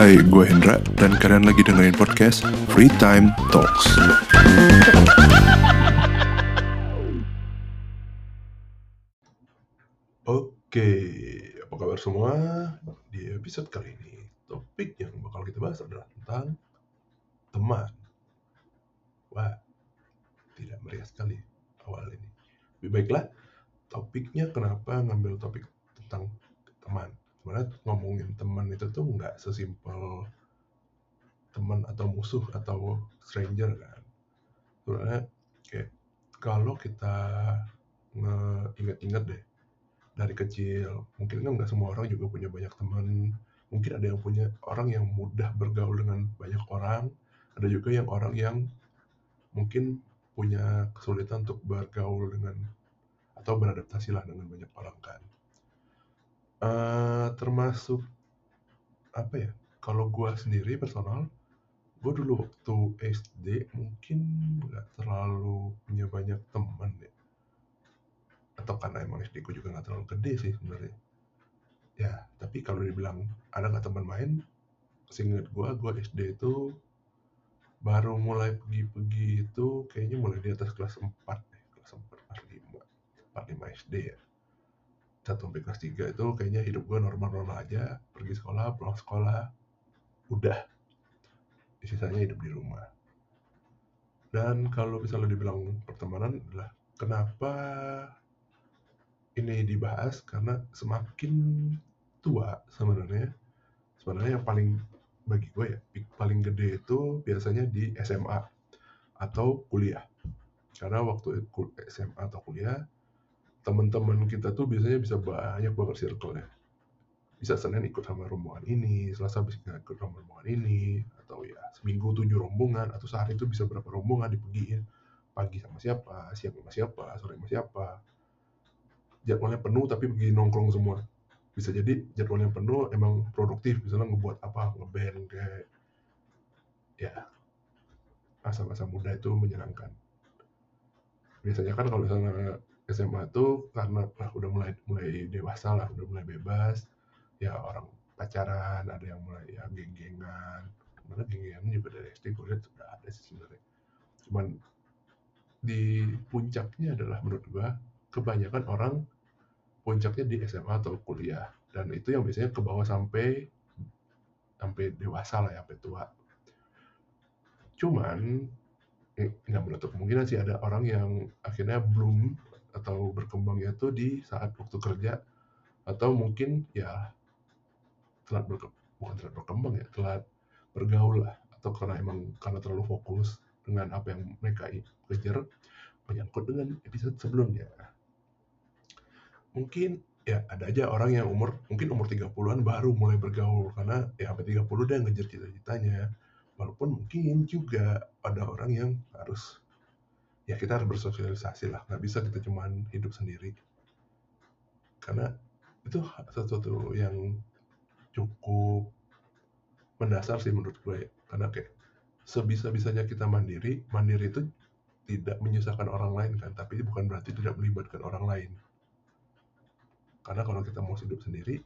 Hai, gue Hendra dan kalian lagi dengerin podcast Free Time Talks. Oke, apa kabar semua? Di episode kali ini, topik yang bakal kita bahas adalah tentang teman. Wah, tidak meriah sekali awal ini. Lebih baiklah, topiknya kenapa ngambil topik tentang teman. Sebenarnya ngomongin teman itu tuh nggak sesimpel teman atau musuh atau stranger kan. Sebenarnya kayak kalau kita nginget-inget deh dari kecil mungkin kan nggak semua orang juga punya banyak teman mungkin ada yang punya orang yang mudah bergaul dengan banyak orang ada juga yang orang yang mungkin punya kesulitan untuk bergaul dengan atau beradaptasi lah dengan banyak orang kan uh, termasuk apa ya kalau gue sendiri personal gue dulu waktu SD mungkin nggak terlalu punya banyak teman ya. Atau karena emang SD ku juga nggak terlalu gede sih sebenarnya. Ya tapi kalau dibilang ada nggak teman main seinget gue gue SD itu baru mulai pergi-pergi itu kayaknya mulai di atas kelas 4 deh kelas 4 kelas 5 4 5 SD ya satu sampai kelas 3 itu kayaknya hidup gue normal-normal aja. Pergi sekolah pulang sekolah udah. Sisanya hidup di rumah. Dan kalau misalnya dibilang pertemanan adalah kenapa ini dibahas? Karena semakin tua sebenarnya. Sebenarnya yang paling bagi gue ya paling gede itu biasanya di SMA atau kuliah. Karena waktu SMA atau kuliah teman-teman kita tuh biasanya bisa banyak banget circle ya bisa Senin ikut sama rombongan ini, Selasa bisa ikut sama rombongan ini, atau ya seminggu tujuh rombongan, atau sehari itu bisa berapa rombongan dipergiin, pagi sama siapa, siang sama siapa, sore sama siapa, jadwalnya penuh tapi pergi nongkrong semua. Bisa jadi jadwalnya penuh emang produktif misalnya ngebuat apa ngeband kayak ya masa-masa muda itu menyenangkan. Biasanya kan kalau misalnya SMA itu karena lah udah mulai mulai dewasa lah udah mulai bebas. Ya orang pacaran ada yang mulai ya geng-gengan. Mana geng-gengan juga dari SD gue lihat sudah ada sih sebenarnya. Cuman di puncaknya adalah menurut gua kebanyakan orang puncaknya di SMA atau kuliah. Dan itu yang biasanya ke bawah sampai sampai dewasa lah ya sampai tua. Cuman eh, nggak menutup kemungkinan sih ada orang yang akhirnya belum atau berkembangnya itu di saat waktu kerja atau mungkin ya telat berkembang bukan telat berkembang ya telat bergaul lah. Atau karena emang karena terlalu fokus dengan apa yang mereka kejar menyangkut dengan episode sebelumnya. Mungkin ya ada aja orang yang umur mungkin umur 30-an baru mulai bergaul karena ya sampai 30 udah ngejar cita-citanya. Walaupun mungkin juga ada orang yang harus ya kita harus bersosialisasi lah. Nggak bisa kita cuman hidup sendiri. Karena itu sesuatu yang cukup mendasar sih menurut gue. Karena kayak sebisa-bisanya kita mandiri mandiri itu tidak menyusahkan orang lain kan. Tapi bukan berarti tidak melibatkan orang lain. Karena kalau kita mau hidup sendiri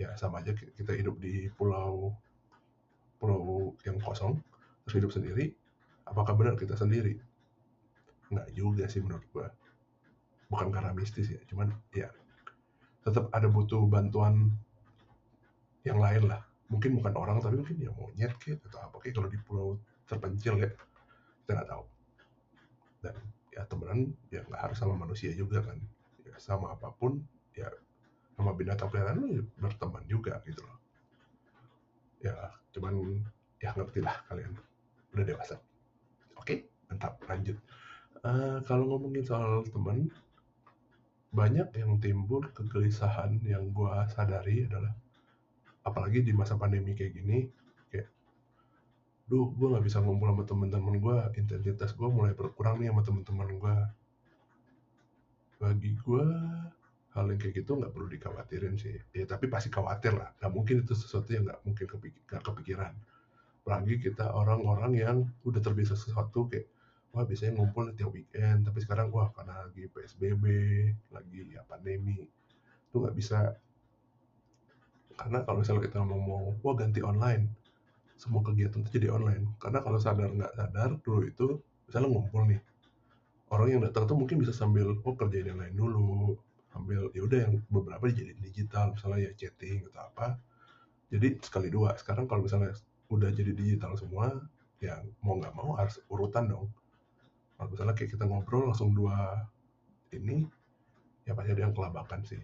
ya sama aja kita hidup di pulau pulau yang kosong terus hidup sendiri apakah benar kita sendiri nggak juga sih menurut gua. Bukan karena mistis ya cuman ya tetap ada butuh bantuan yang lain lah. Mungkin bukan orang tapi mungkin ya monyet kayak atau apa kayak kalau di pulau terpencil ya kita nggak tahu. Dan ya temenan ya nggak harus sama manusia juga kan. Ya, sama apa pun ya sama binatang peliharaan lu ya berteman juga gitu loh. Ya cuman ya ngerti lah kalian. Udah dewasa. Oke mantap. Lanjut uh, kalau ngomongin soal teman banyak yang timbul kegelisahan yang gue sadari adalah apalagi di masa pandemi kayak gini kayak duh gue nggak bisa ngumpul sama teman-teman gue intensitas gue mulai berkurang nih sama teman-teman gue bagi gue hal yang kayak gitu nggak perlu dikhawatirin sih. Ya tapi pasti khawatir lah. Nggak mungkin itu sesuatu yang nggak mungkin kepik gak kepikiran. Apalagi kita orang-orang yang udah terbiasa sesuatu kayak wah biasanya ngumpul tiap weekend tapi sekarang wah karena lagi psbb lagi ya pandemi itu nggak bisa. Karena kalau misalnya kita ngomong wah ganti online semua kegiatan itu jadi online. Karena kalau sadar nggak sadar dulu itu misalnya ngumpul nih orang yang datang tuh mungkin bisa sambil oh kerjain yang lain dulu sambil ya udah yang beberapa jadi digital misalnya ya chatting atau apa. Jadi sekali dua. Sekarang kalau misalnya udah jadi digital semua ya mau nggak mau harus urutan dong kalau misalnya kayak kita ngobrol langsung dua ini ya pasti ada yang kelabakan sih.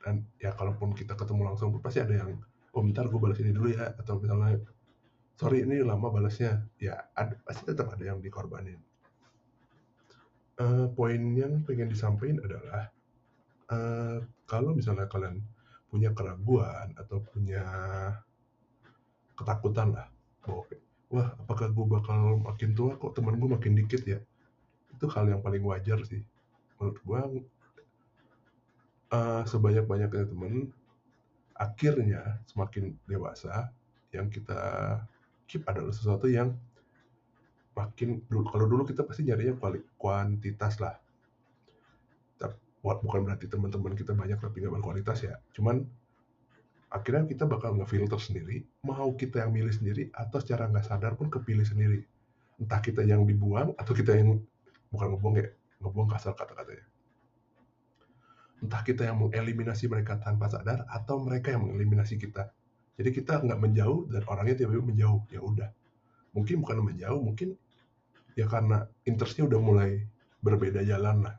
Dan ya kalaupun kita ketemu langsung pasti ada yang oh bentar gue balas ini dulu ya atau misalnya sorry ini lama balasnya. Ya ada, pasti tetap ada yang dikorbanin. Uh, poin yang pengen disampaikan adalah uh, kalau misalnya kalian punya keraguan atau punya ketakutan lah bahwa wah apakah gue bakal makin tua? Kok teman gue makin dikit ya? Itu hal yang paling wajar sih menurut gue uh, sebanyak-banyaknya temen akhirnya semakin dewasa yang kita keep adalah sesuatu yang makin dulu kalau dulu kita pasti nyarinya kuantitas lah. Bukan berarti teman-teman kita banyak tapi nggak berkualitas ya. Cuman akhirnya kita bakal ngefilter sendiri mau kita yang milih sendiri atau secara nggak sadar pun kepilih sendiri. Entah kita yang dibuang atau kita yang bukan ngebuang ya ngebuang kasar kata-katanya. Entah kita yang mengeliminasi mereka tanpa sadar atau mereka yang mengeliminasi kita. Jadi kita nggak menjauh dan orangnya tiba-tiba menjauh ya udah. Mungkin bukan menjauh mungkin ya karena interestnya udah mulai berbeda jalan lah.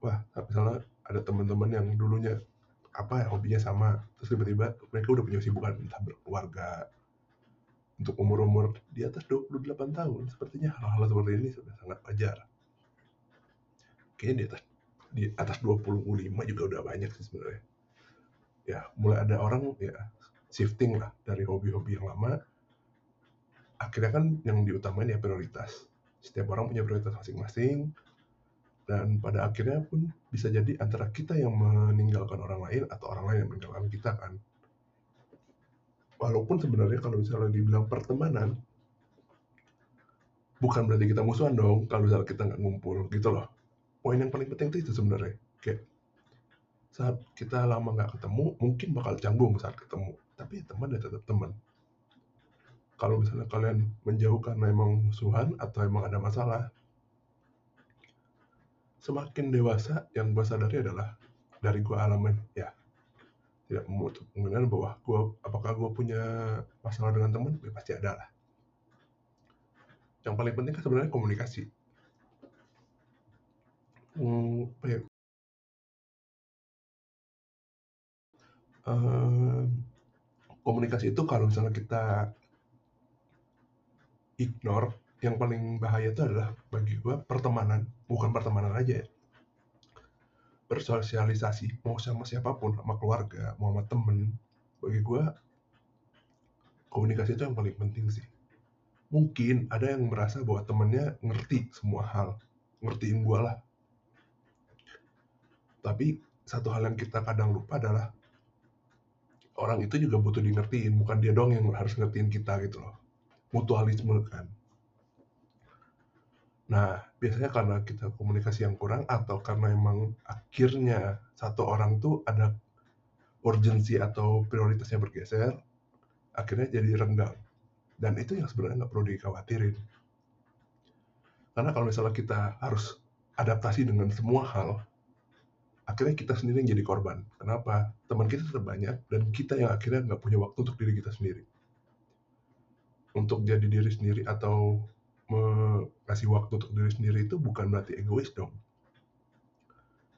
Wah misalnya ada teman-teman yang dulunya apa ya hobinya sama terus tiba-tiba mereka udah punya kesibukan entah berkeluarga untuk umur-umur di atas 28 tahun sepertinya hal-hal seperti ini sudah sangat wajar kayaknya di atas di atas 25 juga udah banyak sih sebenarnya. Ya, mulai ada orang ya shifting lah dari hobi-hobi yang lama. Akhirnya kan yang diutamain ya prioritas. Setiap orang punya prioritas masing-masing. Dan pada akhirnya pun bisa jadi antara kita yang meninggalkan orang lain atau orang lain yang meninggalkan kita kan. Walaupun sebenarnya kalau misalnya dibilang pertemanan, bukan berarti kita musuhan dong kalau misalnya kita nggak ngumpul gitu loh. Poin yang paling penting itu sebenarnya. Kayak saat kita lama nggak ketemu mungkin bakal canggung saat ketemu. Tapi ya teman ya tetap teman. Kalau misalnya kalian menjauh karena emang musuhan atau emang ada masalah semakin dewasa yang gue sadari adalah dari gue alamin ya. Tidak menutup kemungkinan bahwa gue apakah gue punya masalah dengan teman ya pasti ada lah. Yang paling penting kan sebenarnya komunikasi. Hmm, ya? komunikasi itu kalau misalnya kita ignore, yang paling bahaya itu adalah bagi gue pertemanan, bukan pertemanan aja ya. Bersosialisasi, mau sama siapa pun, sama keluarga, mau sama temen, bagi gue komunikasi itu yang paling penting sih. Mungkin ada yang merasa bahwa temennya ngerti semua hal, ngertiin gue lah, tapi satu hal yang kita kadang lupa adalah orang itu juga butuh di ngertiin, bukan dia dong yang harus ngertiin kita gitu loh. Mutualisme kan. Nah, biasanya karena kita komunikasi yang kurang atau karena emang akhirnya satu orang tuh ada urgensi atau prioritasnya bergeser, akhirnya jadi renggang. Dan itu yang sebenarnya nggak perlu dikhawatirin. Karena kalau misalnya kita harus adaptasi dengan semua hal, akhirnya kita sendiri yang jadi korban. Kenapa? Teman kita tetap banyak dan kita yang akhirnya nggak punya waktu untuk diri kita sendiri. Untuk jadi diri sendiri atau mengasih waktu untuk diri sendiri itu bukan berarti egois dong.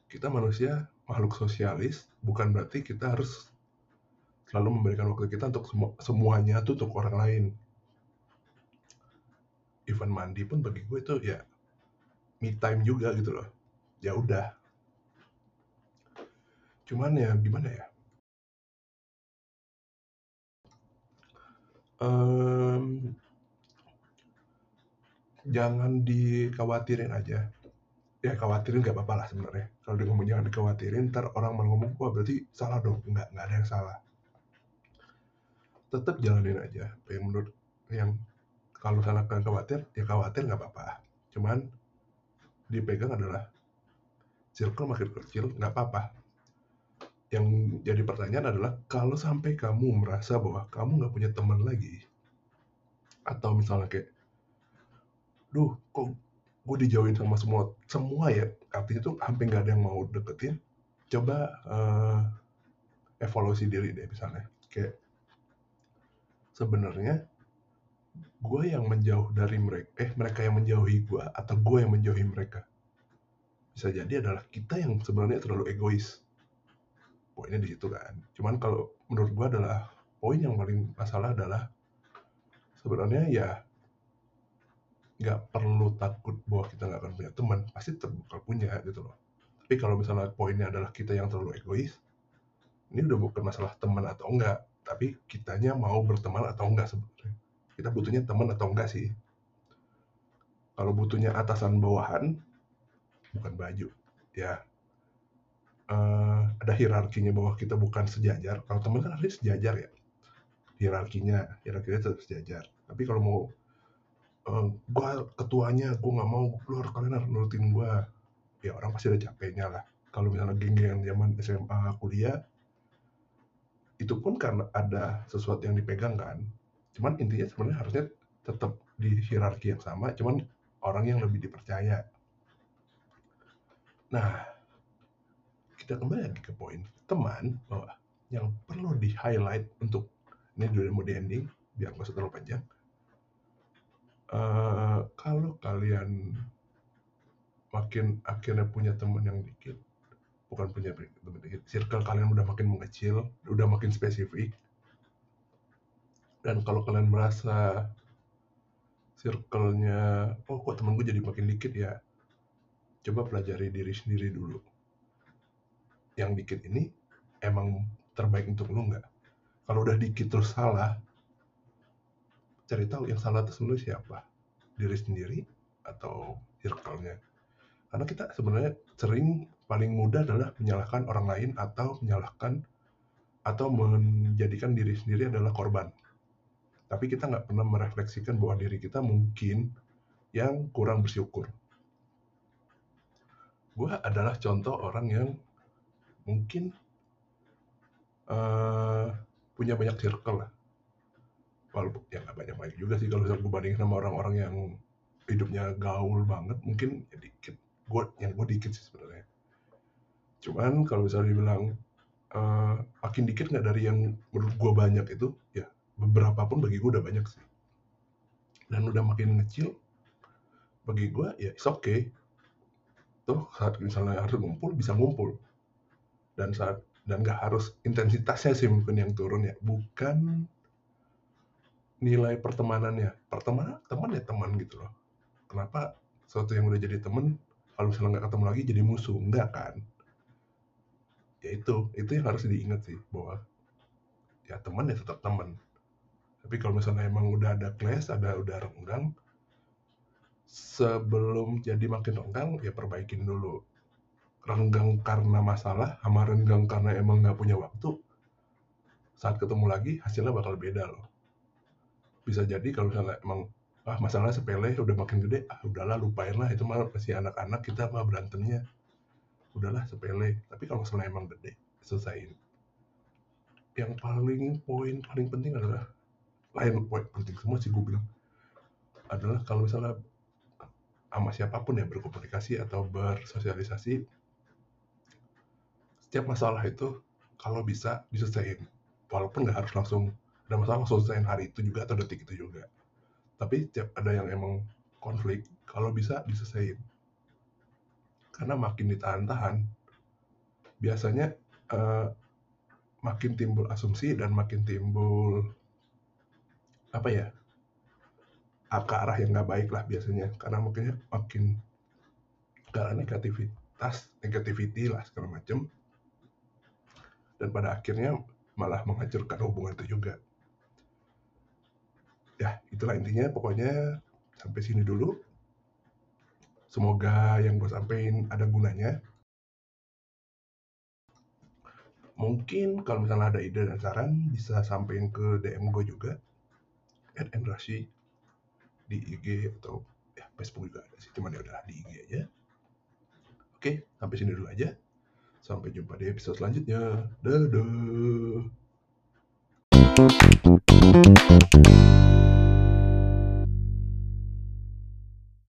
Kita manusia makhluk sosialis, bukan berarti kita harus selalu memberikan waktu kita untuk semu semuanya tuh untuk orang lain. Even mandi pun bagi gue itu ya me time juga gitu loh. Ya udah, Cuman ya gimana ya? Um, jangan dikhawatirin aja. Ya khawatirin nggak apa-apa lah sebenarnya. Kalau dia ngomong jangan dikhawatirin, ntar orang mau ngomong, wah berarti salah dong. Nggak, nggak ada yang salah. Tetap jalanin aja. Yang menurut yang kalau salah kalian khawatir, ya khawatir nggak apa-apa. Cuman dipegang adalah circle makin kecil, nggak apa-apa yang jadi pertanyaan adalah kalau sampai kamu merasa bahwa kamu nggak punya teman lagi atau misalnya kayak duh kok gue dijauhin sama semua semua ya? Artinya tuh hampir nggak ada yang mau deketin. Coba uh, evaluasi diri deh misalnya. Kayak sebenarnya gue yang menjauh dari mereka eh mereka yang menjauhi gue atau gue yang menjauhi mereka bisa jadi adalah kita yang sebenarnya terlalu egois. Poinnya di situ kan. Cuman kalau menurut gue adalah poin yang paling masalah adalah sebenarnya ya nggak perlu takut bahwa kita nggak akan punya teman pasti bakal punya gitu loh tapi kalau misalnya poinnya adalah kita yang terlalu egois ini udah bukan masalah teman atau enggak tapi kitanya mau berteman atau enggak sebenarnya kita butuhnya teman atau enggak sih kalau butuhnya atasan bawahan bukan baju ya uh, ada hierarkinya bahwa kita bukan sejajar. Kalau teman kan harusnya sejajar ya. Hierarkinya, hierarkinya tetap sejajar. Tapi kalau mau uh, gua ketuanya, gua nggak mau keluar kalian harus nurutin gua. Ya orang pasti ada capeknya lah. Kalau misalnya geng-geng zaman SMA, kuliah, itu pun karena ada sesuatu yang dipegang kan. Cuman intinya sebenarnya harusnya tetap di hierarki yang sama, cuman orang yang lebih dipercaya. Nah, kita kembali lagi ke poin teman bahwa yang perlu di highlight untuk ini udah mau di ending biar nggak terlalu panjang uh, kalau kalian makin akhirnya punya teman yang dikit bukan punya teman dikit circle kalian udah makin mengecil udah makin spesifik dan kalau kalian merasa circle-nya oh kok temen gue jadi makin dikit ya? Coba pelajari diri sendiri dulu. Yang dikit ini emang terbaik untuk lu nggak? Kalau udah dikit terus salah cari tahu yang salah itu sebenarnya siapa? Diri sendiri atau circle-nya? Karena kita sebenarnya sering paling mudah adalah menyalahkan orang lain atau menyalahkan atau menjadikan diri sendiri adalah korban. Tapi kita nggak pernah merefleksikan bahwa diri kita mungkin yang kurang bersyukur. Gue adalah contoh orang yang mungkin uh, punya banyak circle lah walaupun ya nggak banyak banyak juga sih kalau misalnya gue bandingin sama orang-orang yang hidupnya gaul banget mungkin ya dikit. Gue yang gue dikit sih sebenarnya. Cuman kalau misalnya dibilang uh, makin dikit nggak dari yang menurut gue banyak itu ya beberapa pun bagi gue udah banyak sih. Dan udah makin kecil bagi gue ya it's okay. Tuh saat misalnya harus ngumpul bisa ngumpul. Dan saat dan nggak harus intensitasnya sih mungkin yang turun ya. Bukan nilai pertemanannya. Pertemanan teman ya teman gitu loh. Kenapa sesuatu yang udah jadi teman kalau misalnya nggak ketemu lagi jadi musuh? Enggak kan? Ya itu itu yang harus diingat sih bahwa ya teman ya tetap teman. Tapi kalau misalnya emang udah ada clash ada udah renggang sebelum jadi makin renggang ya perbaikin dulu. Renggang karena masalah sama renggang karena emang nggak punya waktu saat ketemu lagi hasilnya bakal beda loh bisa jadi kalau misalnya emang ah masalahnya sepele udah makin gede ah udahlah lupain lah itu mah masih anak-anak kita mah berantemnya. Udahlah sepele. Tapi kalau misalnya emang gede selesaiin. Yang paling poin paling penting adalah lain poin penting semua sih gue bilang adalah kalau misalnya sama siapa pun ya berkomunikasi atau bersosialisasi setiap masalah itu kalau bisa diselesaikan walaupun nggak harus langsung ada masalah selesaiin hari itu juga atau detik itu juga. Tapi setiap ada yang emang konflik kalau bisa diselesaikan. Karena makin ditahan-tahan biasanya uh, makin timbul asumsi dan makin timbul apa ya ke arah yang nggak baik lah biasanya. Karena makanya makin karena negativitas negativity lah segala macam dan pada akhirnya malah menghancurkan hubungan itu juga. Ya, itulah intinya. Pokoknya sampai sini dulu. Semoga yang gue sampaikan ada gunanya. Mungkin kalau misalnya ada ide dan saran, bisa sampaikan ke DM gue juga. At Endrashi di IG atau ya Facebook juga ada sih. Cuman ya udah di IG aja. Oke, sampai sini dulu aja. Sampai jumpa di episode selanjutnya. Dadah. Thank you.